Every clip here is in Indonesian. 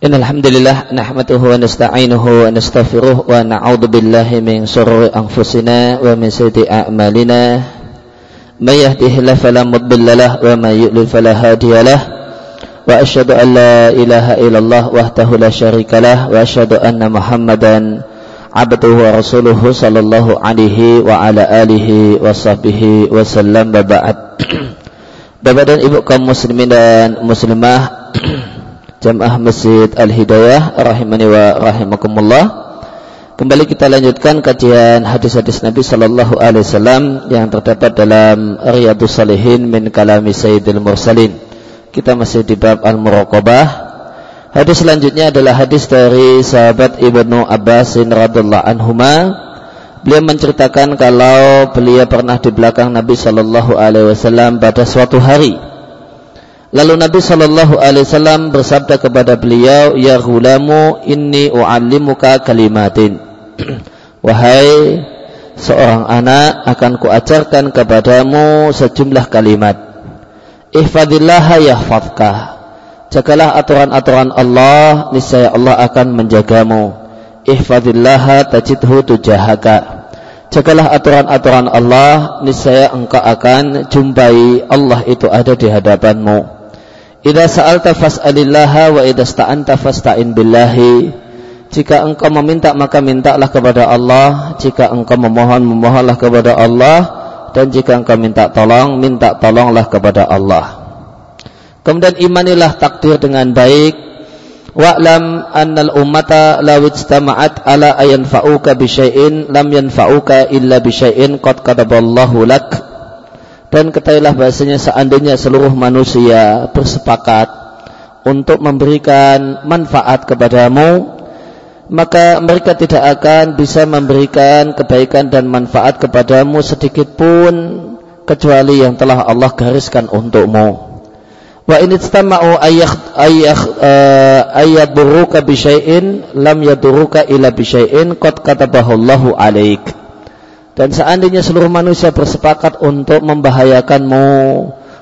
إن الحمد لله نحمده ونستعينه ونستغفره ونعوذ بالله من شرور أنفسنا ومن سيئات أعمالنا. من يهده الله فلا مضل له ومن يضلل فلا هادي له. وأشهد أن لا إله إلا الله وحده لا شريك له. وأشهد أن محمدا عبده ورسوله صلى الله عليه وعلى آله وصحبه وسلم. وبعد Bapak dan Ibu kaum muslimin dan muslimah Jamaah Masjid Al-Hidayah rahimani wa rahimakumullah. Kembali kita lanjutkan kajian hadis-hadis Nabi sallallahu alaihi wasallam yang terdapat dalam Riyadhus Salihin min kalami Sayyidil Mursalin. Kita masih di bab Al-Muraqabah. Hadis selanjutnya adalah hadis dari sahabat Ibnu Abbas radhiyallahu anhuma. Beliau menceritakan kalau beliau pernah di belakang Nabi sallallahu alaihi wasallam pada suatu hari Lalu Nabi Shallallahu Alaihi Wasallam bersabda kepada beliau, Ya gulamu inni u'allimuka kalimatin. Wahai seorang anak, akan kuajarkan kepadamu sejumlah kalimat. Ihfadillaha yahfadka. Jagalah aturan-aturan Allah, niscaya Allah akan menjagamu. Ihfadillaha tajidhu tujahaka. Jagalah aturan-aturan Allah, niscaya engkau akan jumpai Allah itu ada di hadapanmu. Idza sa'alta fas'alillaha wa idza sta'anta fasta'in billahi. Jika engkau meminta maka mintalah kepada Allah, jika engkau memohon memohonlah kepada Allah dan jika engkau minta tolong minta tolonglah kepada Allah. Kemudian imanilah takdir dengan baik. Wa'lam annal ummata law ijtama'at ala ayanfa'uka bi syai'in lam yanfa'uka illa bi syai'in qad kataballahu lak dan ketahuilah bahasanya seandainya seluruh manusia bersepakat untuk memberikan manfaat kepadamu maka mereka tidak akan bisa memberikan kebaikan dan manfaat kepadamu sedikit pun kecuali yang telah Allah gariskan untukmu. Wa in istama'u ayyak ayyak uh, ayyaduruka bi lam yaduruka illa bi syai'in qad katabahu Allahu dan seandainya seluruh manusia bersepakat untuk membahayakanmu,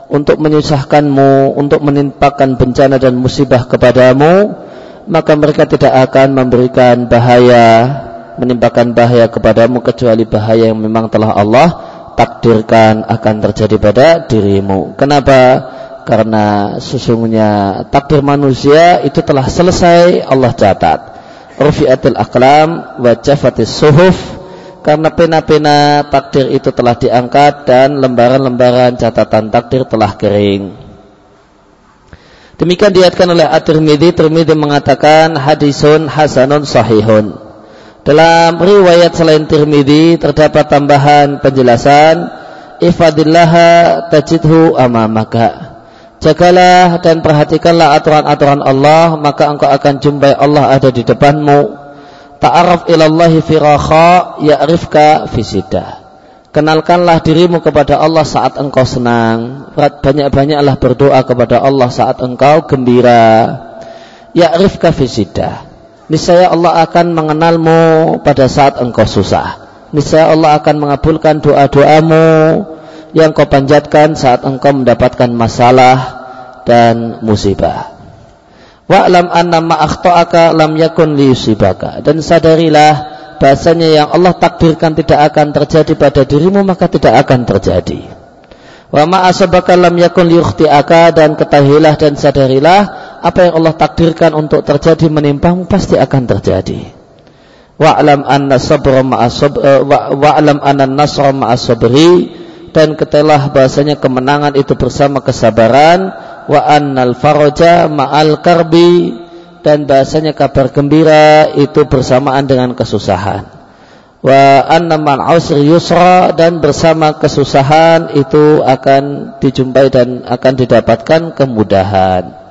untuk menyusahkanmu, untuk menimpakan bencana dan musibah kepadamu, maka mereka tidak akan memberikan bahaya, menimpakan bahaya kepadamu kecuali bahaya yang memang telah Allah takdirkan akan terjadi pada dirimu. Kenapa? Karena sesungguhnya takdir manusia itu telah selesai Allah catat. Rufi'atil aklam wa jafatis suhuf karena pena-pena takdir itu telah diangkat dan lembaran-lembaran catatan takdir telah kering. Demikian diatkan oleh At-Tirmidzi, Tirmidzi mengatakan hadisun hasanun sahihun. Dalam riwayat selain Tirmidzi terdapat tambahan penjelasan ifadillaha tajidhu amamaka. Jagalah dan perhatikanlah aturan-aturan Allah, maka engkau akan jumpai Allah ada di depanmu Ta'araf ilallahi fi raha ya'rifka fi Kenalkanlah dirimu kepada Allah saat engkau senang. Banyak-banyaklah berdoa kepada Allah saat engkau gembira. Ya'rifka fi Niscaya Allah akan mengenalmu pada saat engkau susah. Niscaya Allah akan mengabulkan doa-doamu yang kau panjatkan saat engkau mendapatkan masalah dan musibah. Wa'lam anna ma akhta'aka lam yakun liyusibaka. Dan sadarilah bahasanya yang Allah takdirkan tidak akan terjadi pada dirimu maka tidak akan terjadi. Wa ma asabaka lam yakun liyukhti'aka dan ketahuilah dan sadarilah apa yang Allah takdirkan untuk terjadi menimpamu pasti akan terjadi. Wa'lam anna sabra eh, wa'lam anna nasra ma'a sabri dan ketahuilah bahasanya kemenangan itu bersama kesabaran wa annal faraja ma'al karbi. Dan bahasanya kabar gembira itu bersamaan dengan kesusahan. Wa anna man usri yusra. Dan bersama kesusahan itu akan dijumpai dan akan didapatkan kemudahan.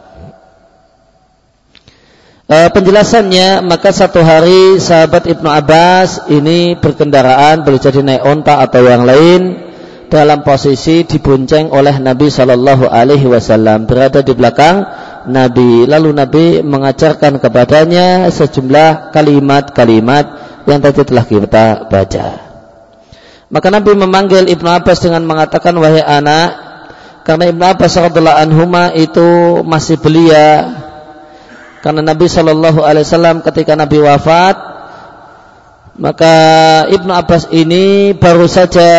E, penjelasannya maka satu hari sahabat Ibnu Abbas ini berkendaraan boleh jadi naik onta atau yang lain dalam posisi dibonceng oleh Nabi Shallallahu Alaihi Wasallam berada di belakang Nabi. Lalu Nabi mengajarkan kepadanya sejumlah kalimat-kalimat yang tadi telah kita baca. Maka Nabi memanggil Ibnu Abbas dengan mengatakan wahai anak, karena Ibnu Abbas radhiallahu anhuma itu masih belia Karena Nabi Shallallahu Alaihi Wasallam ketika Nabi wafat, maka Ibnu Abbas ini baru saja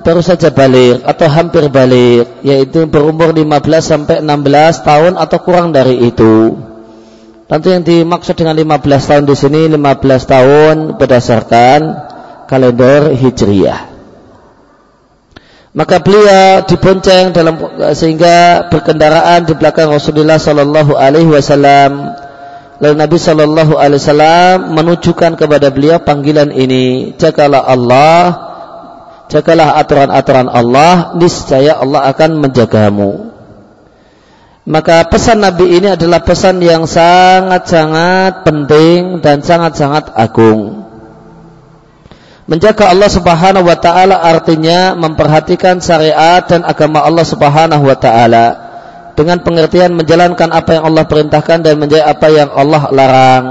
baru saja balik atau hampir balik, yaitu berumur 15 sampai 16 tahun atau kurang dari itu. Tentu yang dimaksud dengan 15 tahun di sini 15 tahun berdasarkan kalender Hijriyah. Maka beliau dibonceng dalam sehingga berkendaraan di belakang Rasulullah Sallallahu Alaihi Wasallam. Lalu Nabi Sallallahu Alaihi Wasallam menunjukkan kepada beliau panggilan ini, jagalah Allah, jagalah aturan-aturan Allah, niscaya Allah akan menjagamu. Maka pesan Nabi ini adalah pesan yang sangat-sangat penting dan sangat-sangat agung. Menjaga Allah Subhanahu wa taala artinya memperhatikan syariat dan agama Allah Subhanahu wa taala dengan pengertian menjalankan apa yang Allah perintahkan dan menjaga apa yang Allah larang.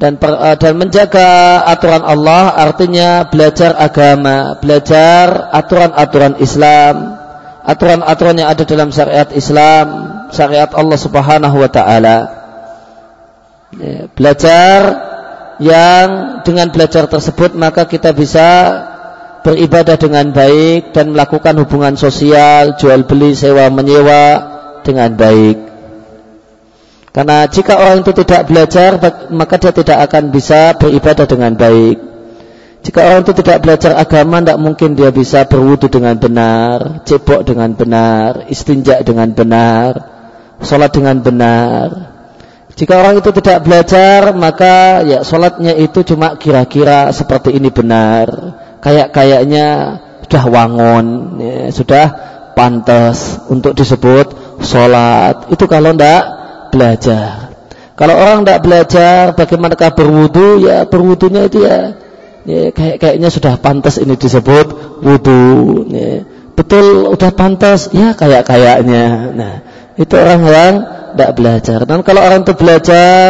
Dan per, uh, dan menjaga aturan Allah artinya belajar agama, belajar aturan-aturan Islam, aturan-aturan yang ada dalam syariat Islam, syariat Allah Subhanahu wa taala. Ya, belajar yang dengan belajar tersebut maka kita bisa beribadah dengan baik dan melakukan hubungan sosial, jual beli, sewa menyewa dengan baik. Karena jika orang itu tidak belajar maka dia tidak akan bisa beribadah dengan baik. Jika orang itu tidak belajar agama tidak mungkin dia bisa berwudu dengan benar, cebok dengan benar, istinja dengan benar, sholat dengan benar. Jika orang itu tidak belajar, maka ya sholatnya itu cuma kira-kira seperti ini benar. Kayak-kayaknya sudah wangon, ya, sudah pantas untuk disebut sholat. Itu kalau tidak belajar. Kalau orang tidak belajar, bagaimanakah berwudu? Ya berwudunya itu ya, ya kayak kayaknya sudah pantas ini disebut wudu. Ya. Betul, udah pantas, ya kayak kayaknya. Nah, itu orang yang tidak belajar. Dan kalau orang itu belajar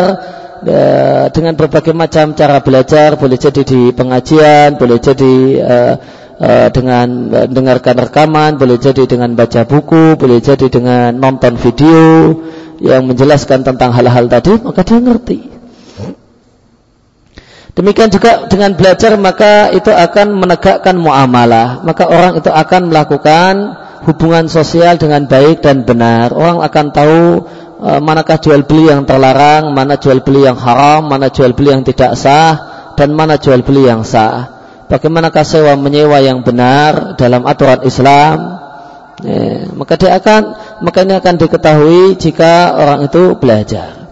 ya, dengan berbagai macam cara belajar, boleh jadi di pengajian, boleh jadi uh, dengan mendengarkan rekaman, boleh jadi dengan baca buku, boleh jadi dengan nonton video yang menjelaskan tentang hal-hal tadi, maka dia ngerti. Demikian juga dengan belajar maka itu akan menegakkan muamalah. Maka orang itu akan melakukan hubungan sosial dengan baik dan benar. Orang akan tahu Eh, manakah jual beli yang terlarang, mana jual beli yang haram, mana jual beli yang tidak sah, dan mana jual beli yang sah. Bagaimanakah sewa menyewa yang benar dalam aturan Islam? Ya, maka dia akan, maka ini akan diketahui jika orang itu belajar.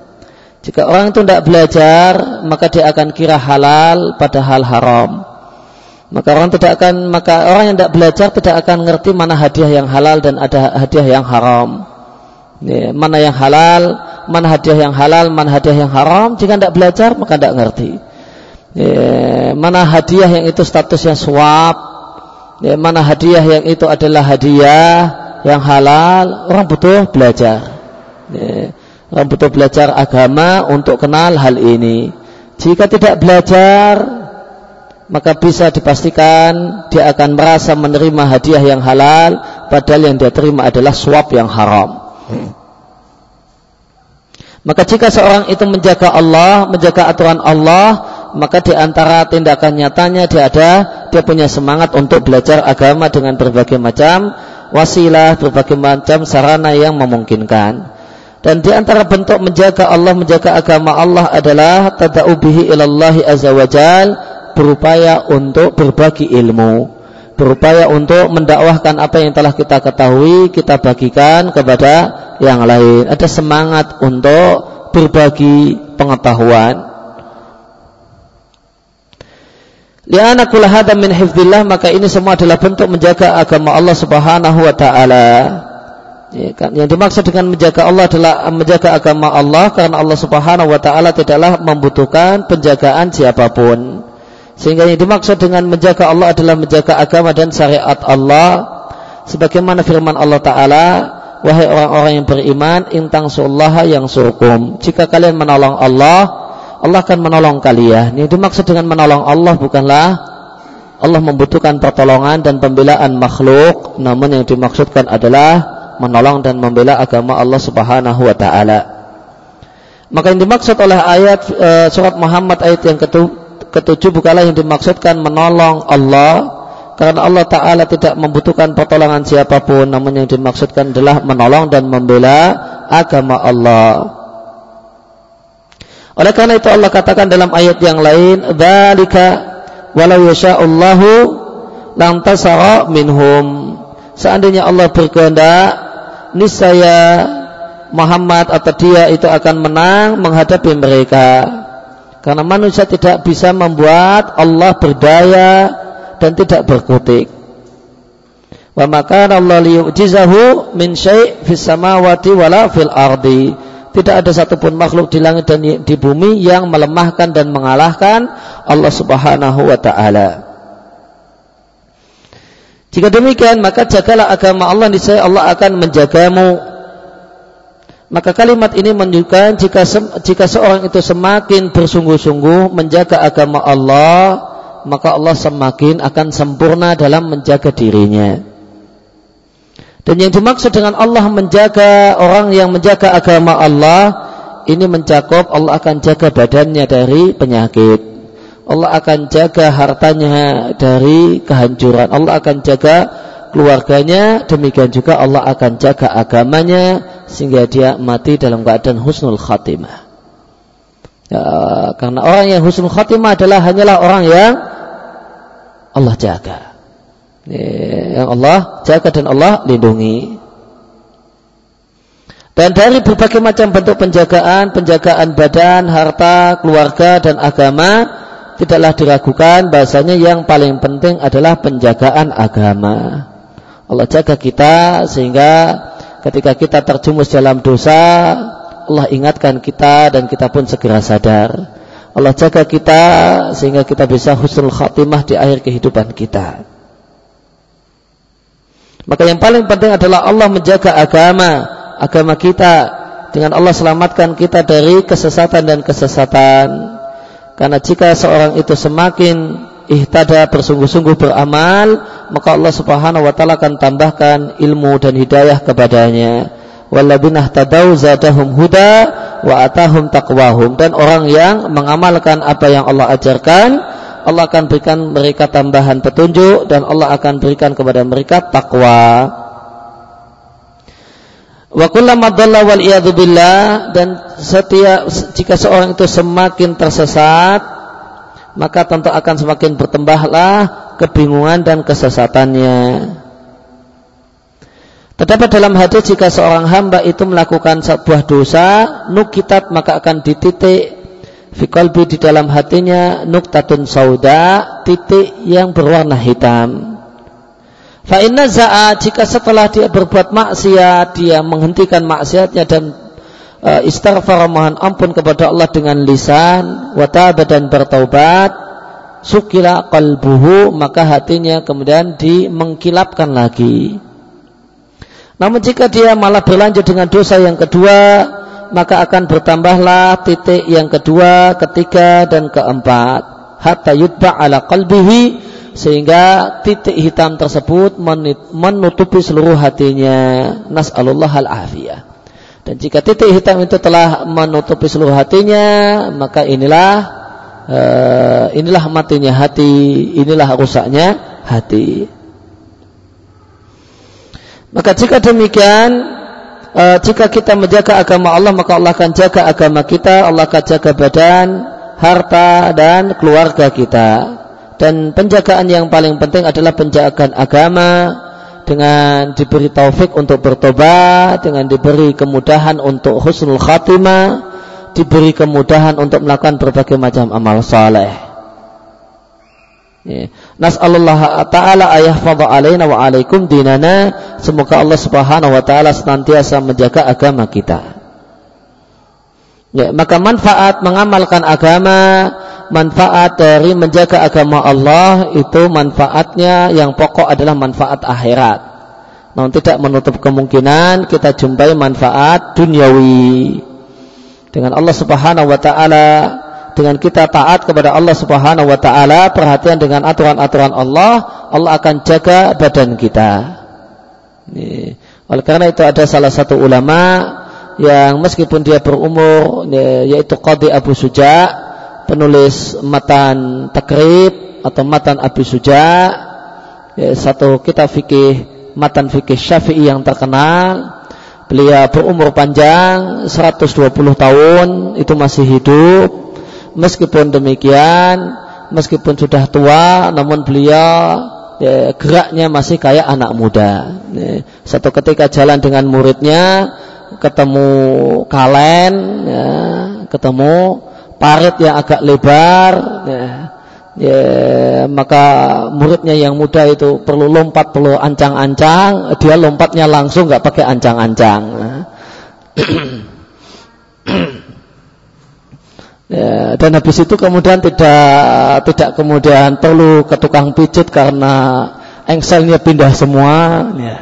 Jika orang itu tidak belajar, maka dia akan kira halal padahal haram. Maka orang tidak akan, maka orang yang tidak belajar tidak akan ngerti mana hadiah yang halal dan ada hadiah yang haram. Ya, mana yang halal, mana hadiah yang halal, mana hadiah yang haram. Jika tidak belajar maka tidak ngerti. Ya, mana hadiah yang itu statusnya suap, ya, mana hadiah yang itu adalah hadiah yang halal. Orang butuh belajar. Ya, orang butuh belajar agama untuk kenal hal ini. Jika tidak belajar, maka bisa dipastikan dia akan merasa menerima hadiah yang halal, padahal yang dia terima adalah suap yang haram. Maka jika seorang itu menjaga Allah, menjaga aturan Allah, maka di antara tindakan nyatanya dia ada, dia punya semangat untuk belajar agama dengan berbagai macam wasilah, berbagai macam sarana yang memungkinkan. Dan di antara bentuk menjaga Allah, menjaga agama Allah adalah tada'ubihi ilallahi azza wajal, berupaya untuk berbagi ilmu. Berupaya untuk mendakwahkan apa yang telah kita ketahui kita bagikan kepada yang lain. Ada semangat untuk berbagi pengetahuan Liana kula hada min hifdillah maka ini semua adalah bentuk menjaga agama Allah Subhanahu wa taala. Ya, kan? Yang dimaksud dengan menjaga Allah adalah menjaga agama Allah karena Allah Subhanahu wa taala tidaklah membutuhkan penjagaan siapa pun. Sehingga yang dimaksud dengan menjaga Allah adalah menjaga agama dan syariat Allah. Sebagaimana firman Allah Ta'ala, Wahai orang-orang yang beriman, intang sullaha yang surkum. Jika kalian menolong Allah, Allah akan menolong kalian. Yang dimaksud dengan menolong Allah bukanlah Allah membutuhkan pertolongan dan pembelaan makhluk, namun yang dimaksudkan adalah menolong dan membela agama Allah Subhanahu wa taala. Maka yang dimaksud oleh ayat e, surat Muhammad ayat yang ketujuh bukanlah yang dimaksudkan menolong Allah karena Allah Ta'ala tidak membutuhkan pertolongan siapa pun namun yang dimaksudkan adalah menolong dan membela agama Allah oleh karena itu Allah katakan dalam ayat yang lain dzalika walau yasha'ullahu lantasara minhum seandainya Allah berkehendak niscaya Muhammad atau dia itu akan menang menghadapi mereka. Karena manusia tidak bisa membuat Allah berdaya dan tidak berkutik. Wa maka Allah liyu'jizahu min syai' fis samawati wala fil ardi. Tidak ada satupun makhluk di langit dan di bumi yang melemahkan dan mengalahkan Allah Subhanahu wa taala. Jika demikian maka jagalah agama Allah niscaya Allah akan menjagamu maka kalimat ini menunjukkan jika jika seorang itu semakin bersungguh-sungguh menjaga agama Allah, maka Allah semakin akan sempurna dalam menjaga dirinya. Dan yang dimaksud dengan Allah menjaga orang yang menjaga agama Allah, ini mencakup Allah akan jaga badannya dari penyakit. Allah akan jaga hartanya dari kehancuran. Allah akan jaga keluarganya, demikian juga Allah akan jaga agamanya sehingga dia mati dalam keadaan husnul khatimah. Ya, karena orang yang husnul khatimah adalah hanyalah orang yang Allah jaga. Ya, yang Allah jaga dan Allah lindungi. Dan dari berbagai macam bentuk penjagaan, penjagaan badan, harta, keluarga dan agama, tidaklah diragukan bahasanya yang paling penting adalah penjagaan agama. Allah jaga kita sehingga ketika kita terjumus dalam dosa Allah ingatkan kita dan kita pun segera sadar Allah jaga kita sehingga kita bisa husnul khatimah di akhir kehidupan kita maka yang paling penting adalah Allah menjaga agama agama kita dengan Allah selamatkan kita dari kesesatan dan kesesatan. Karena jika seorang itu semakin ihtada bersungguh-sungguh beramal maka Allah Subhanahu wa taala akan tambahkan ilmu dan hidayah kepadanya. Walladzina tadau zadahum huda wa atahum taqwahum. Dan orang yang mengamalkan apa yang Allah ajarkan Allah akan berikan mereka tambahan petunjuk dan Allah akan berikan kepada mereka takwa wa kullama dhalla wal billah dan setiap jika seorang itu semakin tersesat maka tentu akan semakin bertambahlah kebingungan dan kesesatannya. Terdapat dalam hadis jika seorang hamba itu melakukan sebuah dosa, nukitat maka akan dititik fikolbi di dalam hatinya nuktatun sauda, titik yang berwarna hitam. Fa inna za'a jika setelah dia berbuat maksiat, dia menghentikan maksiatnya dan uh, istighfar mohon ampun kepada Allah dengan lisan wataba dan bertaubat sukila qalbuhu maka hatinya kemudian dimengkilapkan lagi namun jika dia malah berlanjut dengan dosa yang kedua maka akan bertambahlah titik yang kedua, ketiga dan keempat. Hatta yutba ala qalbihi sehingga titik hitam tersebut menutupi seluruh hatinya. Nas'alullah al-afiyah. Dan jika titik hitam itu telah menutupi seluruh hatinya, maka inilah uh, inilah matinya hati, inilah rusaknya hati. Maka jika demikian, uh, jika kita menjaga agama Allah, maka Allah akan jaga agama kita, Allah akan jaga badan, harta dan keluarga kita. Dan penjagaan yang paling penting adalah penjagaan agama, dengan diberi taufik untuk bertobat, dengan diberi kemudahan untuk husnul khatimah, diberi kemudahan untuk melakukan berbagai macam amal saleh. Ya. Nas'alullah ta'ala ayahfadha alaina wa alaikum dinana. Semoga Allah subhanahu wa ta'ala senantiasa menjaga agama kita. Ya, maka manfaat mengamalkan agama, manfaat dari menjaga agama Allah itu manfaatnya yang pokok adalah manfaat akhirat. Namun tidak menutup kemungkinan kita jumpai manfaat duniawi. Dengan Allah Subhanahu wa taala, dengan kita taat kepada Allah Subhanahu wa taala, perhatian dengan aturan-aturan Allah, Allah akan jaga badan kita. Oleh karena itu ada salah satu ulama yang meskipun dia berumur ya, yaitu Qadi Abu Suja penulis matan takrib atau matan Abu Suja ya, satu kitab fikih matan fikih Syafi'i yang terkenal. Beliau berumur panjang 120 tahun itu masih hidup meskipun demikian meskipun sudah tua namun beliau ya, geraknya masih kayak anak muda. Ya, satu ketika jalan dengan muridnya ketemu kalen ya, ketemu parit yang agak lebar ya, ya, maka muridnya yang muda itu perlu lompat perlu ancang-ancang dia lompatnya langsung nggak pakai ancang-ancang ya, dan habis itu kemudian tidak tidak kemudian perlu ke tukang pijit karena engselnya pindah semua ya.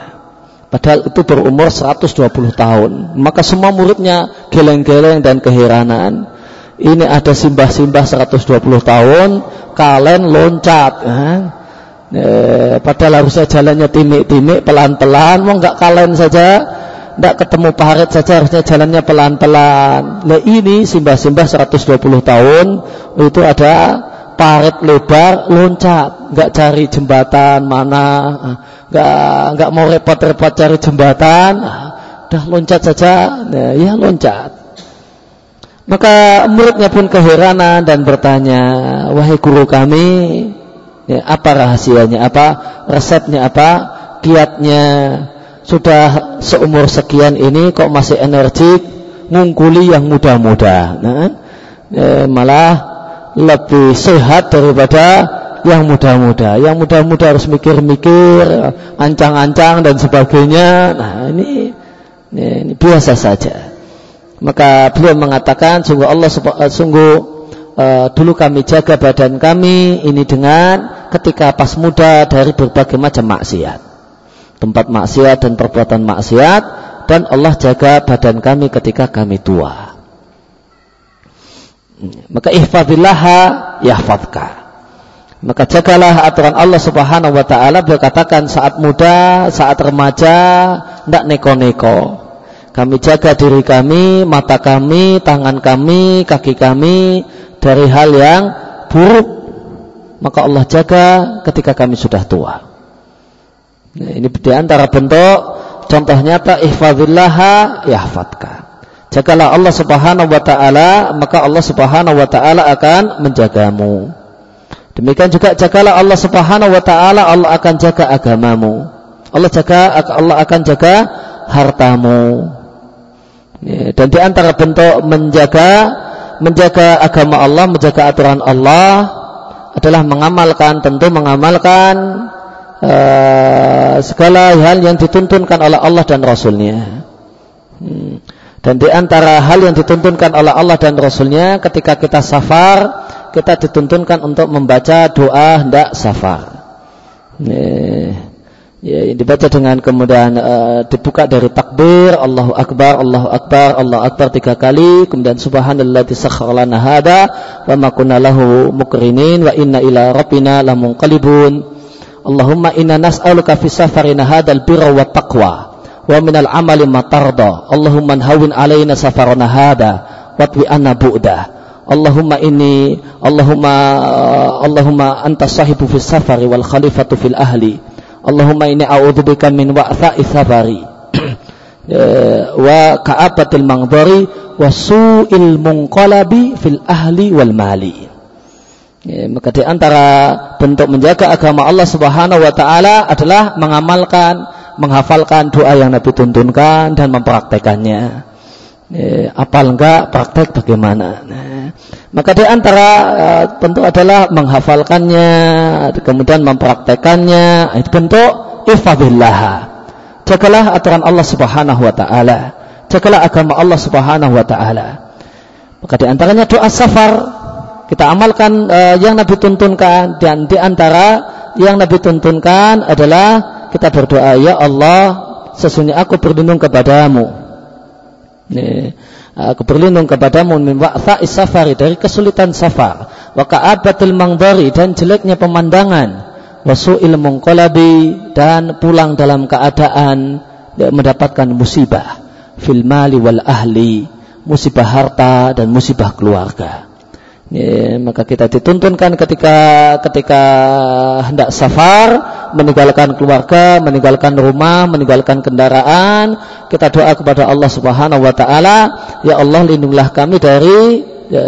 Padahal itu berumur 120 tahun. Maka semua muridnya geleng-geleng dan keheranan ini ada simbah-simbah 120 tahun, kalian loncat. Kan? E, padahal harusnya jalannya timik-timik, pelan-pelan, mau nggak kalian saja, nggak ketemu parit saja harusnya jalannya pelan-pelan. Nah ini simbah-simbah 120 tahun, itu ada parit lebar, loncat, nggak cari jembatan mana, nggak nggak mau repot-repot cari jembatan, udah loncat saja, nah, ya loncat. Maka muridnya pun keheranan dan bertanya, wahai guru kami, ya, apa rahasianya, apa resepnya, apa kiatnya? Sudah seumur sekian ini kok masih energik, ngungkuli yang muda-muda. Nah, ya, malah lebih sehat daripada yang muda-muda. Yang muda-muda harus mikir-mikir, ancang-ancang dan sebagainya. Nah, ini, ini, ini biasa saja. Maka beliau mengatakan sungguh Allah uh, sungguh uh, dulu kami jaga badan kami ini dengan ketika pas muda dari berbagai macam maksiat. Tempat maksiat dan perbuatan maksiat dan Allah jaga badan kami ketika kami tua. Maka ihfadillah yahfadka. Maka jagalah aturan Allah Subhanahu wa taala beliau katakan saat muda, saat remaja, tidak neko-neko. Kami jaga diri kami, mata kami, tangan kami, kaki kami dari hal yang buruk. Maka Allah jaga ketika kami sudah tua. Nah, ini di antara bentuk contoh nyata ihfazillaha yahfadka. Jagalah Allah Subhanahu wa taala, maka Allah Subhanahu wa taala akan menjagamu. Demikian juga jagalah Allah Subhanahu wa taala, Allah akan jaga agamamu. Allah jaga Allah akan jaga hartamu. Ya, dan di antara bentuk menjaga menjaga agama Allah, menjaga aturan Allah adalah mengamalkan tentu mengamalkan uh, segala hal yang dituntunkan oleh Allah dan Rasulnya. Hmm. Dan di antara hal yang dituntunkan oleh Allah dan Rasulnya ketika kita safar, kita dituntunkan untuk membaca doa hendak safar. Yeah ya, dibaca dengan kemudian uh, dibuka dari takbir Allahu Akbar Allahu Akbar Allahu Akbar tiga kali kemudian subhanallah lana hada wa ma mukrinin wa inna ila rabbina lamunqalibun Allahumma inna nas'aluka fi safarina hadal birra wa taqwa wa minal amali ma tarda. Allahumma hawin alaina safarana hada watwi anna bu'da. Allahumma inni Allahumma Allahumma anta sahibu fis safari wal khalifatu fil ahli. Allahumma inni a'udzubika min wa'tha'i safari ya, wa ka'abatil mangdari wa su'il munqalabi fil ahli wal mali. Ya, maka di antara bentuk menjaga agama Allah Subhanahu wa taala adalah mengamalkan, menghafalkan doa yang Nabi tuntunkan dan mempraktekannya. Ya, apal enggak, praktek bagaimana. Nah, maka di antara uh, tentu adalah menghafalkannya, kemudian mempraktekannya. Itu bentuk ifadillah. Jagalah aturan Allah Subhanahu wa taala. Jagalah agama Allah Subhanahu wa taala. Maka di antaranya doa safar kita amalkan uh, yang Nabi tuntunkan dan di antara yang Nabi tuntunkan adalah kita berdoa ya Allah sesungguhnya aku berlindung kepadamu. Nih aku berlindung kepadamu min wa'tha'is safari dari kesulitan safar wa ka'abatil mangdari dan jeleknya pemandangan wa su'il munqalabi dan pulang dalam keadaan mendapatkan musibah fil mali wal ahli, musibah harta dan musibah keluarga. Ya, maka kita dituntunkan ketika ketika hendak safar, meninggalkan keluarga, meninggalkan rumah, meninggalkan kendaraan, kita doa kepada Allah Subhanahu wa taala, ya Allah lindungilah kami dari ya,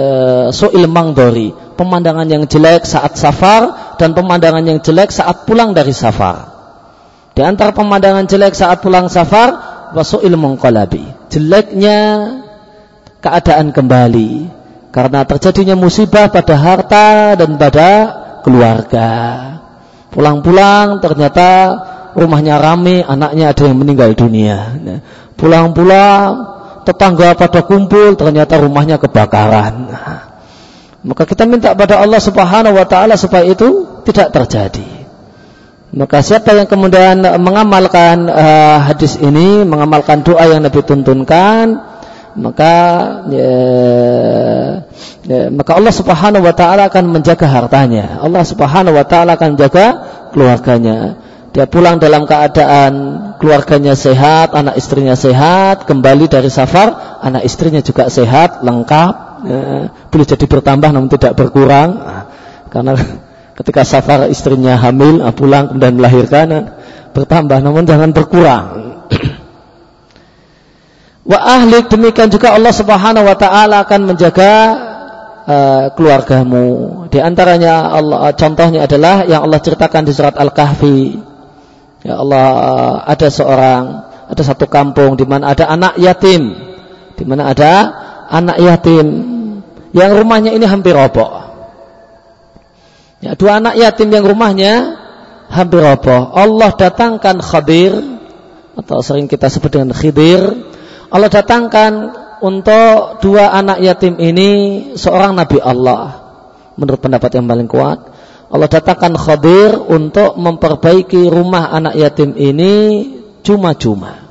su'il mangdori, pemandangan yang jelek saat safar dan pemandangan yang jelek saat pulang dari safar. Di antara pemandangan jelek saat pulang safar, wasu'il mengkolabi, jeleknya keadaan kembali karena terjadinya musibah pada harta dan pada keluarga. Pulang-pulang ternyata rumahnya rame, anaknya ada yang meninggal dunia. Pulang-pulang tetangga pada kumpul, ternyata rumahnya kebakaran. Maka kita minta pada Allah Subhanahu wa taala supaya itu tidak terjadi. Maka siapa yang kemudian mengamalkan uh, hadis ini, mengamalkan doa yang Nabi tuntunkan, maka ya, ya, maka Allah Subhanahu wa taala akan menjaga hartanya. Allah Subhanahu wa taala akan menjaga keluarganya. Dia pulang dalam keadaan keluarganya sehat, anak istrinya sehat, kembali dari safar, anak istrinya juga sehat, lengkap, ya, boleh jadi bertambah namun tidak berkurang. Karena ketika safar istrinya hamil, pulang kemudian melahirkan, bertambah namun jangan berkurang. Wa ahlik demikian juga Allah Subhanahu wa taala akan menjaga uh, keluargamu. Di antaranya Allah contohnya adalah yang Allah ceritakan di surat Al-Kahfi. Ya Allah uh, ada seorang ada satu kampung di mana ada anak yatim. Di mana ada anak yatim yang rumahnya ini hampir roboh. Ya, dua anak yatim yang rumahnya hampir roboh. Allah datangkan Khadir atau sering kita sebut dengan Khidir Allah datangkan untuk dua anak yatim ini seorang nabi Allah. Menurut pendapat yang paling kuat, Allah datangkan Khadir untuk memperbaiki rumah anak yatim ini cuma-cuma.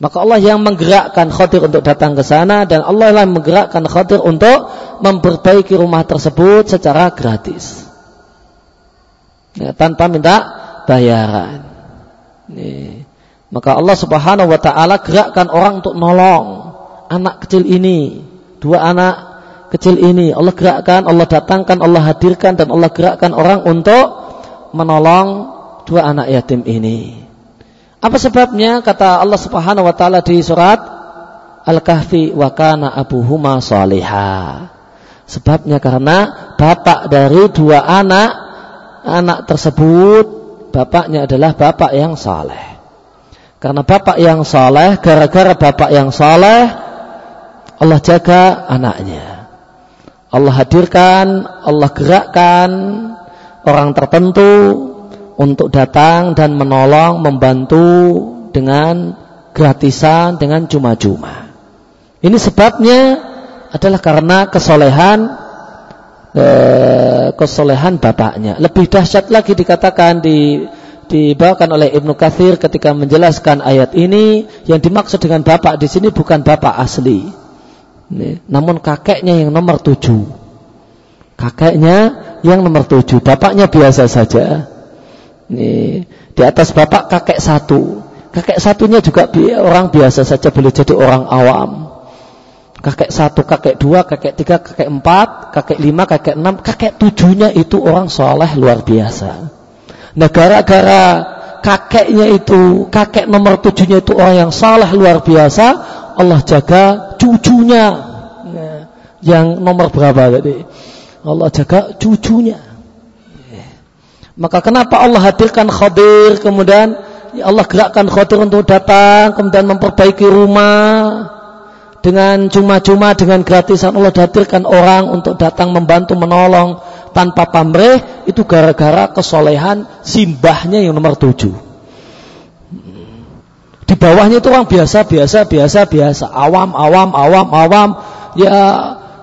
Maka Allah yang menggerakkan Khadir untuk datang ke sana dan Allah yang menggerakkan Khadir untuk memperbaiki rumah tersebut secara gratis. Ya, tanpa minta bayaran. Nih. Maka Allah Subhanahu wa taala gerakkan orang untuk nolong anak kecil ini, dua anak kecil ini. Allah gerakkan, Allah datangkan, Allah hadirkan dan Allah gerakkan orang untuk menolong dua anak yatim ini. Apa sebabnya? Kata Allah Subhanahu wa taala di surat Al-Kahfi wa kana abuhuma salihah. Sebabnya karena bapak dari dua anak anak tersebut bapaknya adalah bapak yang saleh. Karena bapak yang saleh, gara-gara bapak yang saleh, Allah jaga anaknya. Allah hadirkan, Allah gerakkan orang tertentu untuk datang dan menolong, membantu dengan gratisan, dengan cuma-cuma. Ini sebabnya adalah karena kesolehan eh, kesolehan bapaknya. Lebih dahsyat lagi dikatakan di dibawakan oleh Ibnu Kathir ketika menjelaskan ayat ini yang dimaksud dengan bapak di sini bukan bapak asli. Namun kakeknya yang nomor tujuh. Kakeknya yang nomor tujuh bapaknya biasa saja. Nih, di atas bapak kakek satu. Kakek satunya juga orang biasa saja boleh jadi orang awam. Kakek satu, kakek dua, kakek tiga, kakek empat, kakek lima, kakek enam, kakek tujuhnya itu orang soleh luar biasa. Nah gara-gara kakeknya itu, kakek nomor tujuhnya itu orang yang salah luar biasa, Allah jaga cucunya. Nah, yang nomor berapa tadi? Allah jaga cucunya. Maka kenapa Allah hadirkan Khadir kemudian ya Allah gerakkan Khadir untuk datang kemudian memperbaiki rumah dengan cuma-cuma dengan gratisan Allah hadirkan orang untuk datang membantu menolong tanpa pamrih itu gara-gara kesolehan simbahnya yang nomor tujuh. Di bawahnya itu orang biasa, biasa, biasa, biasa, awam, awam, awam, awam, ya,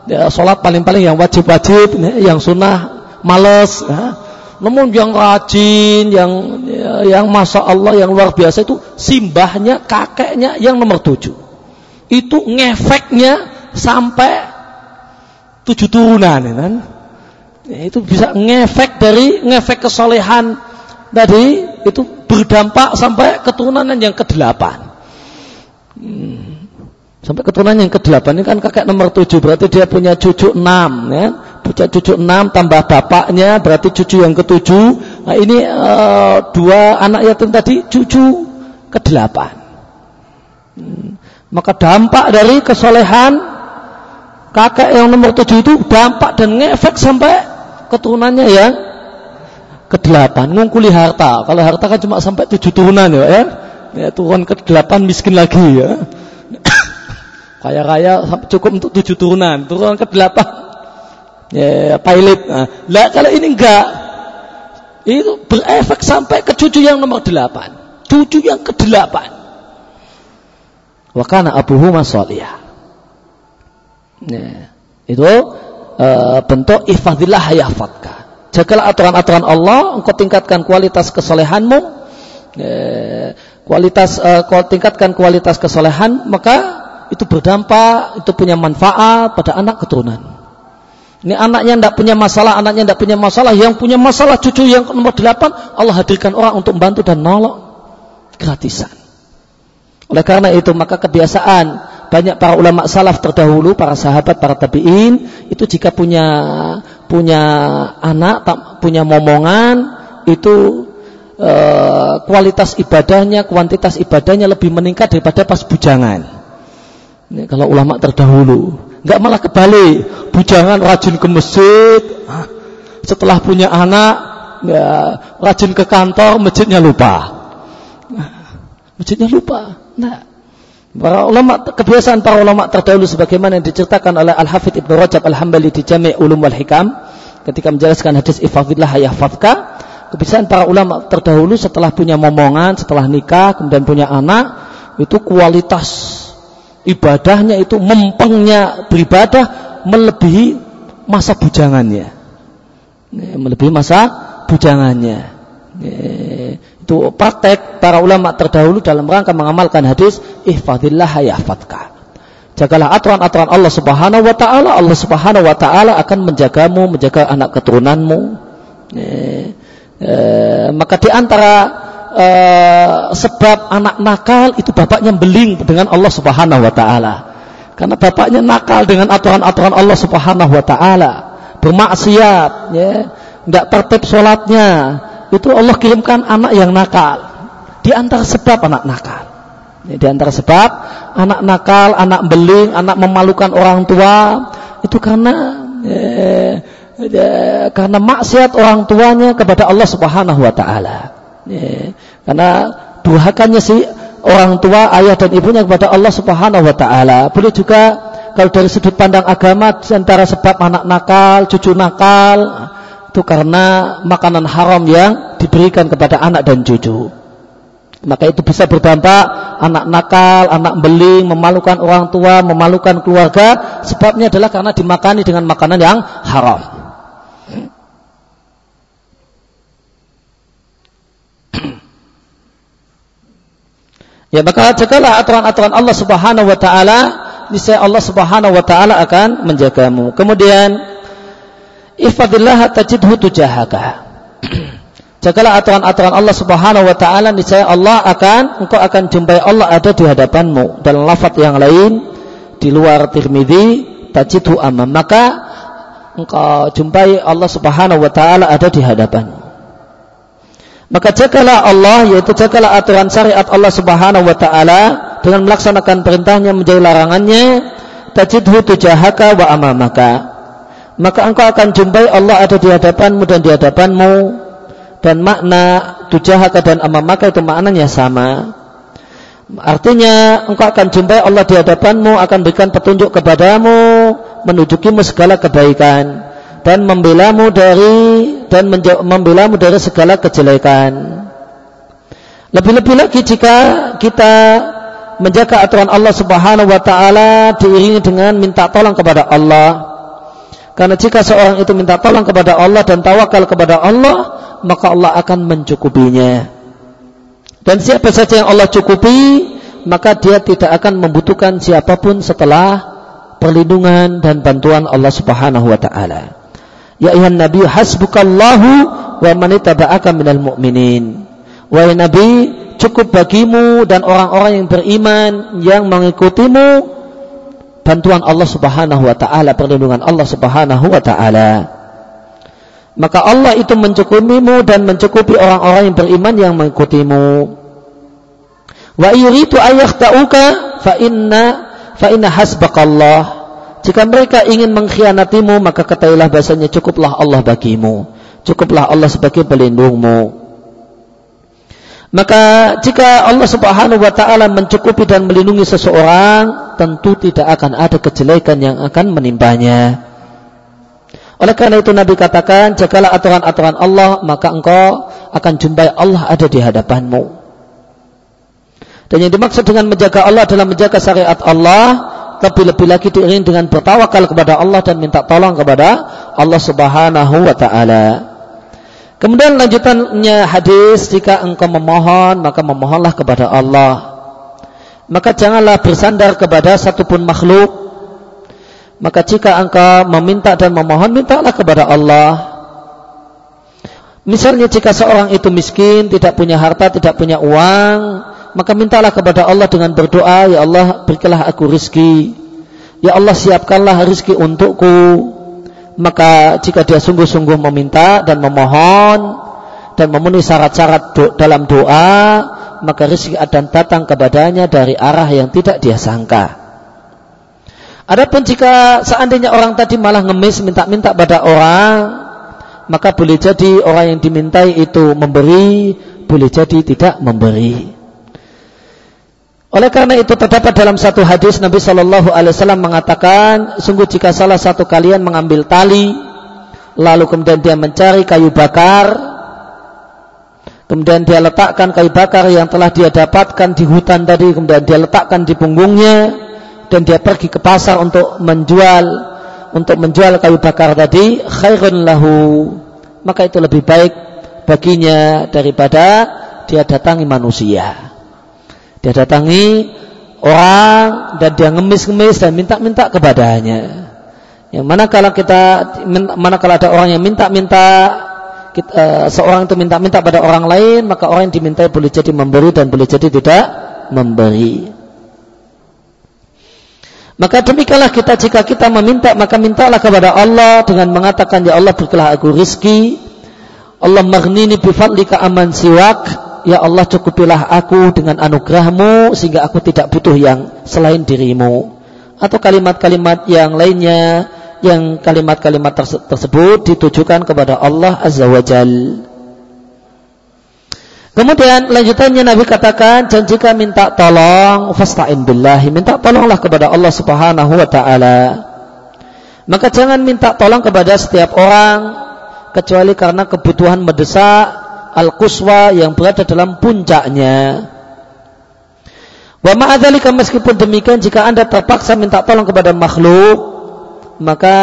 ya sholat paling-paling yang wajib-wajib, yang sunnah males. Ya. Namun yang rajin, yang ya, yang masa Allah yang luar biasa itu simbahnya, kakeknya yang nomor tujuh. Itu ngefeknya sampai tujuh turunan, ya kan? Ya, itu bisa ngefek dari ngefek kesolehan tadi itu berdampak sampai keturunan yang kedelapan. Hmm. Sampai keturunan yang ke-8 ini kan kakek nomor 7 berarti dia punya cucu 6 ya. Punya cucu 6 tambah bapaknya berarti cucu yang ke-7. Nah, ini uh, dua anak yatim tadi cucu ke-8. Hmm. Maka dampak dari kesolehan kakek yang nomor 7 itu dampak dan ngefek sampai keturunannya yang ke-8 ngungkuli harta. Kalau harta kan cuma sampai 7 turunan ya, ya. Ya turun ke-8 miskin lagi ya. Kaya raya cukup untuk tujuh turunan, turunan ke delapan. Ya, pilot. Nah, lah kalau ini enggak, itu berefek sampai ke cucu yang nomor delapan. Cucu yang ke delapan. Wakana abuhu masoliyah. Ya, itu uh, bentuk ifadillah hayafadka. Jagalah aturan-aturan Allah, engkau tingkatkan kualitas kesolehanmu, ya, kualitas uh, tingkatkan kualitas kesolehan, maka itu berdampak, itu punya manfaat pada anak keturunan. Ini anaknya tidak punya masalah, anaknya tidak punya masalah, yang punya masalah cucu yang nomor delapan, Allah hadirkan orang untuk membantu dan nolong gratisan. Oleh karena itu maka kebiasaan banyak para ulama salaf terdahulu, para sahabat, para tabiin itu jika punya punya anak, punya momongan itu eh, kualitas ibadahnya, kuantitas ibadahnya lebih meningkat daripada pas bujangan. Ini kalau ulama terdahulu, nggak malah kebalik, bujangan rajin ke masjid, setelah punya anak, ya, rajin ke kantor, masjidnya lupa. Masjidnya lupa. Nah, para ulama kebiasaan para ulama terdahulu sebagaimana yang diceritakan oleh Al Hafidh Ibnu Rajab Al Hambali di Jami' Ulum wal Hikam ketika menjelaskan hadis ifadillah yahfadka kebiasaan para ulama terdahulu setelah punya momongan setelah nikah kemudian punya anak itu kualitas ibadahnya itu mempengnya beribadah melebihi masa bujangannya. Melebihi masa bujangannya. Itu praktek para ulama terdahulu dalam rangka mengamalkan hadis ihfadillah yahfadka. Jagalah aturan-aturan Allah Subhanahu wa taala, Allah Subhanahu wa taala akan menjagamu, menjaga anak keturunanmu. maka di antara uh, sebab anak nakal itu bapaknya beling dengan Allah Subhanahu wa taala. Karena bapaknya nakal dengan aturan-aturan Allah Subhanahu wa taala, bermaksiat, ya, tidak tertib sholatnya, itu Allah kirimkan anak yang nakal. Di antara sebab anak nakal. Di antara sebab anak nakal, anak beling, anak memalukan orang tua, itu karena ya, ya, karena maksiat orang tuanya kepada Allah Subhanahu wa taala. Ya, karena durhakannya si orang tua, ayah dan ibunya kepada Allah Subhanahu wa taala. Boleh juga kalau dari sudut pandang agama antara sebab anak nakal, cucu nakal itu karena makanan haram yang diberikan kepada anak dan cucu. Maka itu bisa berdampak anak nakal, anak beling, memalukan orang tua, memalukan keluarga. Sebabnya adalah karena dimakani dengan makanan yang haram. Ya maka jagalah aturan-aturan Allah Subhanahu wa taala, niscaya Allah Subhanahu wa taala akan menjagamu. Kemudian ifadillah tajidhu tujahaka. Jagalah aturan-aturan Allah Subhanahu wa taala, niscaya Allah akan engkau akan jumpai Allah ada di hadapanmu. Dalam lafaz yang lain di luar Tirmizi tajidhu amam. Maka engkau jumpai Allah Subhanahu wa taala ada di hadapanmu. Maka jagalah Allah yaitu jagalah aturan syariat Allah Subhanahu wa taala dengan melaksanakan perintahnya menjauhi larangannya tajidhu tujahaka wa amamaka. Maka engkau akan jumpai Allah ada di hadapanmu dan di hadapanmu dan makna tujahaka dan amamaka itu maknanya sama. Artinya engkau akan jumpai Allah di hadapanmu akan berikan petunjuk kepadamu menujukimu segala kebaikan dan membelamu dari dan membelamu dari segala kejelekan. Lebih-lebih lagi jika kita menjaga aturan Allah Subhanahu wa taala diiringi dengan minta tolong kepada Allah. Karena jika seorang itu minta tolong kepada Allah dan tawakal kepada Allah, maka Allah akan mencukupinya. Dan siapa saja yang Allah cukupi, maka dia tidak akan membutuhkan siapa pun setelah perlindungan dan bantuan Allah Subhanahu wa taala. Ya ayuhan Nabi hasbukallahu wa man ittaba'aka minal mu'minin. Wahai Nabi, cukup bagimu dan orang-orang yang beriman yang mengikutimu bantuan Allah Subhanahu wa taala, perlindungan Allah Subhanahu wa taala. Maka Allah itu mencukupimu dan mencukupi orang-orang yang beriman yang mengikutimu. Wa yuridu ayakhtauka fa inna fa inna hasbakallah. Jika mereka ingin mengkhianatimu maka ketahuilah bahasanya cukuplah Allah bagimu. Cukuplah Allah sebagai pelindungmu. Maka jika Allah Subhanahu wa taala mencukupi dan melindungi seseorang, tentu tidak akan ada kejelekan yang akan menimpanya. Oleh karena itu Nabi katakan, jagalah aturan-aturan Allah, maka engkau akan jumpai Allah ada di hadapanmu. Dan yang dimaksud dengan menjaga Allah adalah menjaga syariat Allah, tapi lebih lagi diiringi dengan bertawakal kepada Allah dan minta tolong kepada Allah Subhanahu wa taala. Kemudian lanjutannya hadis jika engkau memohon maka memohonlah kepada Allah. Maka janganlah bersandar kepada satupun makhluk. Maka jika engkau meminta dan memohon mintalah kepada Allah. Misalnya jika seorang itu miskin, tidak punya harta, tidak punya uang, maka mintalah kepada Allah dengan berdoa, ya Allah berikanlah aku rizki. Ya Allah siapkanlah rizki untukku maka jika dia sungguh-sungguh meminta dan memohon dan memenuhi syarat-syarat do, dalam doa maka rezeki akan datang kepadanya dari arah yang tidak dia sangka. Adapun jika seandainya orang tadi malah ngemis minta-minta pada orang maka boleh jadi orang yang dimintai itu memberi boleh jadi tidak memberi oleh karena itu terdapat dalam satu hadis Nabi Shallallahu Alaihi Wasallam mengatakan, sungguh jika salah satu kalian mengambil tali, lalu kemudian dia mencari kayu bakar, kemudian dia letakkan kayu bakar yang telah dia dapatkan di hutan tadi, kemudian dia letakkan di punggungnya, dan dia pergi ke pasar untuk menjual, untuk menjual kayu bakar tadi, khairun lahu, maka itu lebih baik baginya daripada dia datangi manusia. Dia datangi orang dan dia ngemis-ngemis dan minta-minta kepadanya. Yang mana kalau kita mana kalau ada orang yang minta-minta uh, seorang itu minta-minta pada orang lain, maka orang yang dimintai boleh jadi memberi dan boleh jadi tidak memberi. Maka demikianlah kita jika kita meminta maka mintalah kepada Allah dengan mengatakan ya Allah berikanlah aku rizki Allah maghnini bifadlika aman siwak Ya Allah cukupilah aku dengan anugerahmu sehingga aku tidak butuh yang selain dirimu. Atau kalimat-kalimat yang lainnya yang kalimat-kalimat tersebut ditujukan kepada Allah Azza wa Jal. Kemudian lanjutannya Nabi katakan dan jika minta tolong fasta'in billahi minta tolonglah kepada Allah Subhanahu wa taala. Maka jangan minta tolong kepada setiap orang kecuali karena kebutuhan mendesak al-quswa yang berada dalam puncaknya. Wa ma'adzalika meskipun demikian jika Anda terpaksa minta tolong kepada makhluk, maka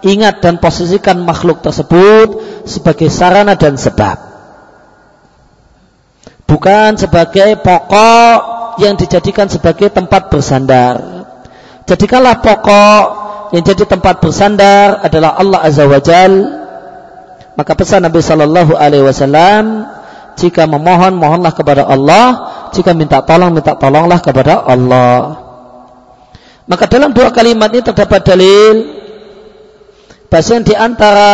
ingat dan posisikan makhluk tersebut sebagai sarana dan sebab. Bukan sebagai pokok yang dijadikan sebagai tempat bersandar. Jadikanlah pokok yang jadi tempat bersandar adalah Allah Azza wa Jalla maka pesan Nabi Shallallahu Alaihi Wasallam, jika memohon mohonlah kepada Allah, jika minta tolong minta tolonglah kepada Allah. Maka dalam dua kalimat ini terdapat dalil bahasa di antara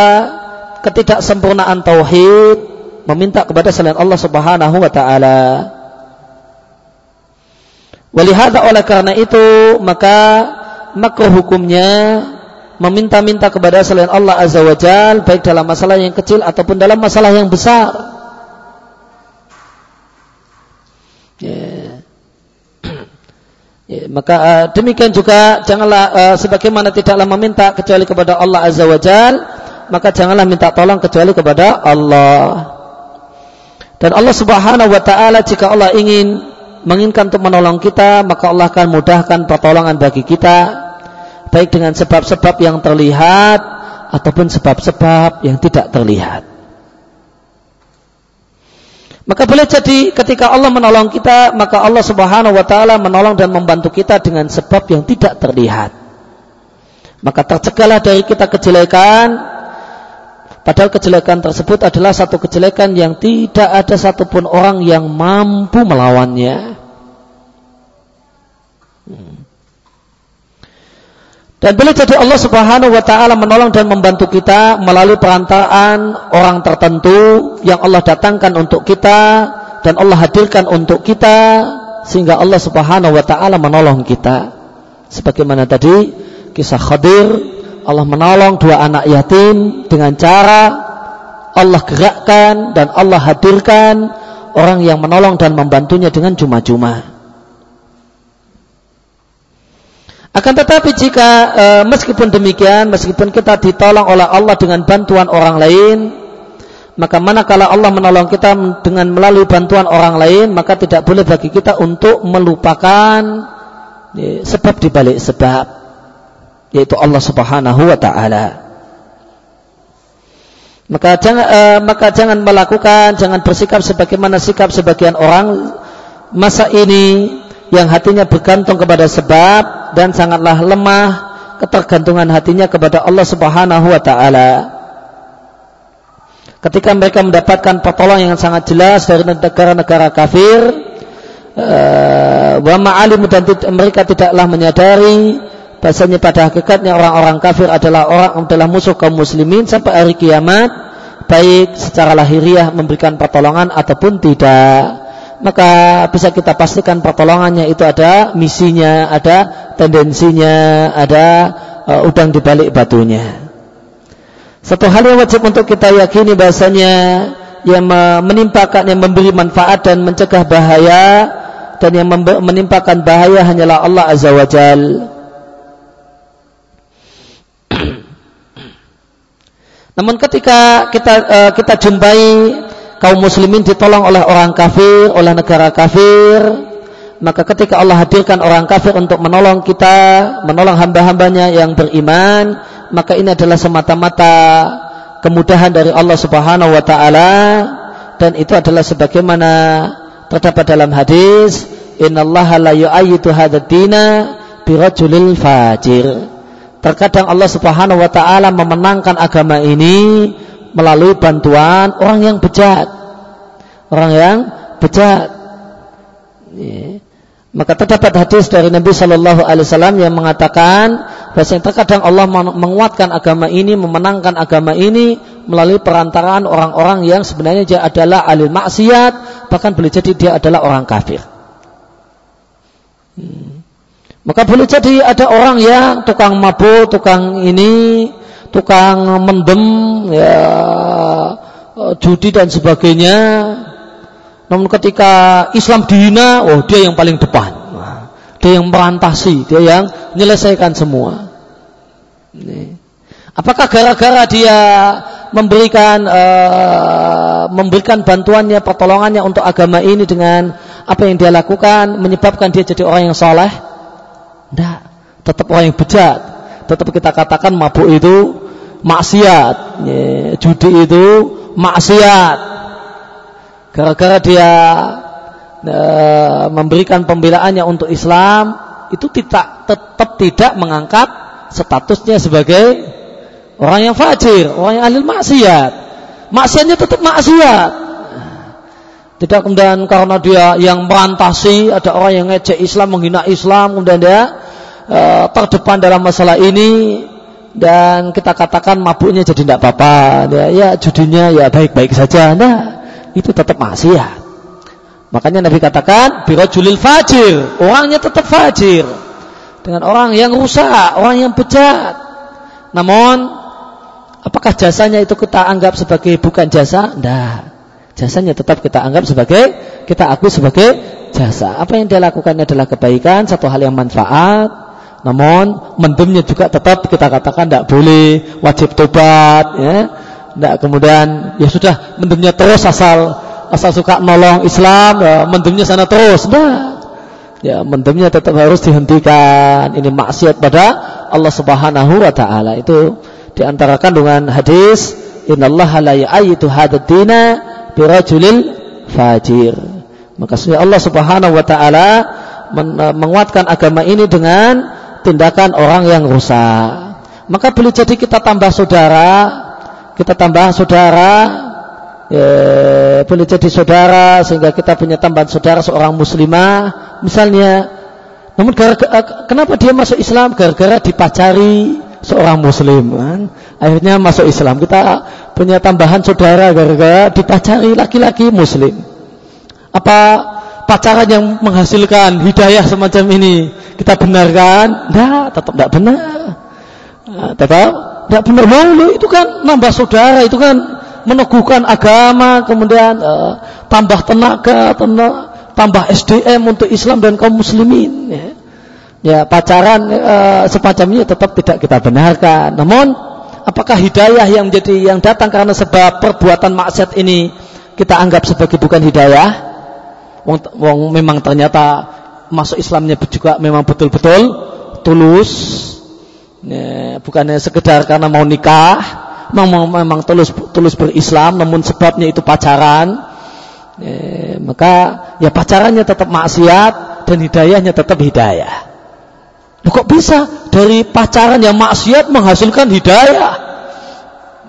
ketidaksempurnaan tauhid meminta kepada selain Allah Subhanahu wa taala. Walihada oleh karena itu maka makruh hukumnya meminta-minta kepada selain Allah Azza wa Jal baik dalam masalah yang kecil ataupun dalam masalah yang besar. Ya. ya, maka uh, demikian juga janganlah uh, sebagaimana tidaklah meminta kecuali kepada Allah Azza wa Jal, maka janganlah minta tolong kecuali kepada Allah. Dan Allah Subhanahu wa taala jika Allah ingin menginginkan untuk menolong kita, maka Allah akan mudahkan pertolongan bagi kita baik dengan sebab-sebab yang terlihat ataupun sebab-sebab yang tidak terlihat. Maka boleh jadi ketika Allah menolong kita, maka Allah Subhanahu wa taala menolong dan membantu kita dengan sebab yang tidak terlihat. Maka tercegahlah dari kita kejelekan Padahal kejelekan tersebut adalah satu kejelekan yang tidak ada satupun orang yang mampu melawannya. Hmm. Dan boleh jadi Allah Subhanahu wa taala menolong dan membantu kita melalui perantaraan orang tertentu yang Allah datangkan untuk kita dan Allah hadirkan untuk kita sehingga Allah Subhanahu wa taala menolong kita. Sebagaimana tadi kisah Khadir, Allah menolong dua anak yatim dengan cara Allah gerakkan dan Allah hadirkan orang yang menolong dan membantunya dengan cuma-cuma. Akan tetapi jika e, meskipun demikian, meskipun kita ditolong oleh Allah dengan bantuan orang lain, maka manakala Allah menolong kita dengan melalui bantuan orang lain, maka tidak boleh bagi kita untuk melupakan ya, sebab dibalik sebab, yaitu Allah Subhanahu wa taala. Maka jangan e, maka jangan melakukan, jangan bersikap sebagaimana sikap sebagian orang masa ini yang hatinya bergantung kepada sebab dan sangatlah lemah ketergantungan hatinya kepada Allah Subhanahu wa taala. Ketika mereka mendapatkan pertolongan yang sangat jelas dari negara-negara kafir, eh, wa ma'alim dan mereka tidaklah menyadari bahasanya pada hakikatnya orang-orang kafir adalah orang adalah musuh kaum muslimin sampai hari kiamat baik secara lahiriah memberikan pertolongan ataupun tidak maka bisa kita pastikan pertolongannya itu ada misinya, ada tendensinya, ada uh, udang di balik batunya. Satu hal yang wajib untuk kita yakini bahasanya yang menimpakan yang memberi manfaat dan mencegah bahaya dan yang menimpakan bahaya hanyalah Allah Azza wa Jal. Namun ketika kita uh, kita jumpai kaum muslimin ditolong oleh orang kafir, oleh negara kafir, maka ketika Allah hadirkan orang kafir untuk menolong kita, menolong hamba-hambanya yang beriman, maka ini adalah semata-mata kemudahan dari Allah Subhanahu wa taala dan itu adalah sebagaimana terdapat dalam hadis, "Innallaha la yu'ayyidu hadzal birajulil fajir." Terkadang Allah Subhanahu wa taala memenangkan agama ini melalui bantuan orang yang bejat. Orang yang bejat. Ya. Maka terdapat hadis dari Nabi Shallallahu Alaihi Wasallam yang mengatakan bahwa terkadang Allah menguatkan agama ini, memenangkan agama ini melalui perantaraan orang-orang yang sebenarnya dia adalah alil maksiat, bahkan boleh jadi dia adalah orang kafir. Hmm. Maka boleh jadi ada orang yang tukang mabuk, tukang ini, tukang mendem ya judi dan sebagainya. Namun ketika Islam dihina oh dia yang paling depan. Dia yang merantasi dia yang menyelesaikan semua. Apakah gara-gara dia memberikan uh, memberikan bantuannya pertolongannya untuk agama ini dengan apa yang dia lakukan menyebabkan dia jadi orang yang soleh? Tidak tetap orang yang bejat tetap kita katakan mabuk itu maksiat. Judi itu maksiat. Gara-gara dia e, memberikan pembelaannya untuk Islam, itu tidak tetap tidak mengangkat statusnya sebagai orang yang fajir, orang yang ahli maksiat. Maksiatnya tetap maksiat. Tidak kemudian karena dia yang merantasi, ada orang yang ngecek Islam, menghina Islam, kemudian dia uh, terdepan dalam masalah ini dan kita katakan mabuknya jadi tidak apa-apa. Ya, ya judinya ya baik-baik saja. Nah itu tetap maksiat. Makanya Nabi katakan birajulil fajir. Orangnya tetap fajir. Dengan orang yang rusak orang yang bejat. Namun apakah jasanya itu kita anggap sebagai bukan jasa? Nah jasanya tetap kita anggap sebagai kita akui sebagai jasa. Apa yang dia lakukan adalah kebaikan satu hal yang manfaat namun mendemnya juga tetap kita katakan tidak boleh, wajib tobat, ya. Tidak kemudian ya sudah mendemnya terus asal asal suka nolong Islam, ya, mendemnya sana terus. Nah, ya mendemnya tetap harus dihentikan. Ini maksiat pada Allah Subhanahu wa taala. Itu di antara kandungan hadis innallaha la hadad dina birajulil fajir. Maka Allah Subhanahu wa taala menguatkan agama ini dengan tindakan orang yang rusak. Maka boleh jadi kita tambah saudara kita tambah saudara, ya, boleh jadi saudara sehingga kita punya tambahan saudara seorang muslimah, misalnya. Namun gara -gara, eh, kenapa dia masuk Islam? Gara-gara dipacari seorang muslim kan? Akhirnya masuk Islam. Kita punya tambahan saudara gara-gara dipacari laki-laki muslim. Apa pacaran yang menghasilkan hidayah semacam ini kita benarkan? Tidak, tetap tidak benar. Nah, tetap tidak benar malu itu kan nambah saudara itu kan meneguhkan agama kemudian uh, tambah tenaga tambah SDM untuk Islam dan kaum muslimin ya, ya pacaran uh, semacam ini tetap tidak kita benarkan namun apakah hidayah yang menjadi yang datang karena sebab perbuatan maksiat ini kita anggap sebagai bukan hidayah wong, wong memang ternyata masuk Islamnya juga memang betul-betul tulus Ya, bukannya sekedar karena mau nikah, memang memang tulus tulus berislam, namun sebabnya itu pacaran. Ya, maka ya pacarannya tetap maksiat dan hidayahnya tetap hidayah. Loh, kok bisa dari pacaran yang maksiat menghasilkan hidayah?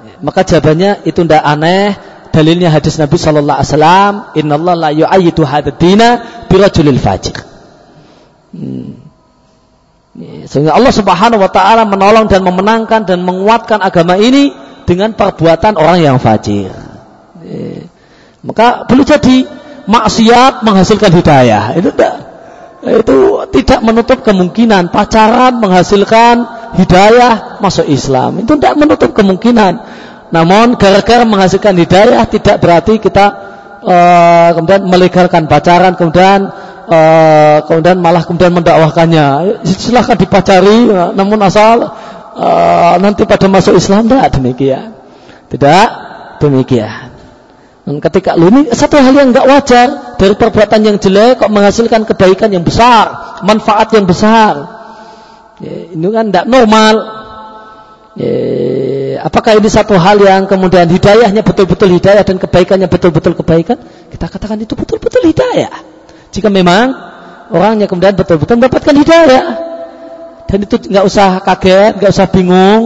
Ya, maka jawabannya itu tidak aneh. Dalilnya hadis Nabi Shallallahu Alaihi Wasallam, Inna Allah la yu'ayyidu hadadina birajulil fajir. Hmm. Sehingga Allah Subhanahu wa taala menolong dan memenangkan dan menguatkan agama ini dengan perbuatan orang yang fajir. Maka boleh jadi maksiat menghasilkan hidayah. Itu tidak itu tidak menutup kemungkinan pacaran menghasilkan hidayah masuk Islam. Itu tidak menutup kemungkinan. Namun gara-gara menghasilkan hidayah tidak berarti kita uh, kemudian melegalkan pacaran kemudian uh, kemudian malah kemudian mendakwahkannya. Silahkan dipacari, namun asal uh, nanti pada masuk Islam tidak demikian. Tidak demikian. Dan ketika ini satu hal yang nggak wajar dari perbuatan yang jelek kok menghasilkan kebaikan yang besar, manfaat yang besar. Ya, ini kan tidak normal. Ya, apakah ini satu hal yang kemudian hidayahnya betul-betul hidayah dan kebaikannya betul-betul kebaikan? Kita katakan itu betul-betul hidayah. Jika memang orangnya kemudian betul-betul mendapatkan hidayah. Dan itu nggak usah kaget, nggak usah bingung,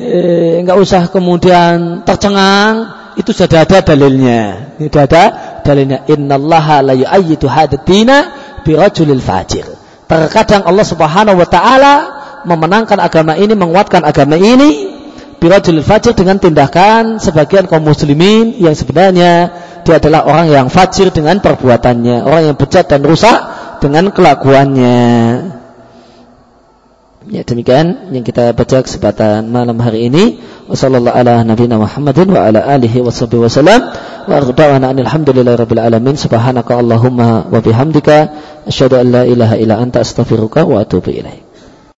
eh, nggak usah kemudian tercengang. Itu sudah ada dalilnya. Sudah ada dalilnya. Innallaha la yu'ayyidu hadatina birajulil fajir. Terkadang Allah Subhanahu wa taala memenangkan agama ini, menguatkan agama ini birajulil fajir dengan tindakan sebagian kaum muslimin yang sebenarnya dia adalah orang yang fajir dengan perbuatannya, orang yang bejat dan rusak dengan kelakuannya. Ya demikian yang kita baca kesempatan malam hari ini. Ala nabiyina Muhammadin wa anta astaghfiruka wa.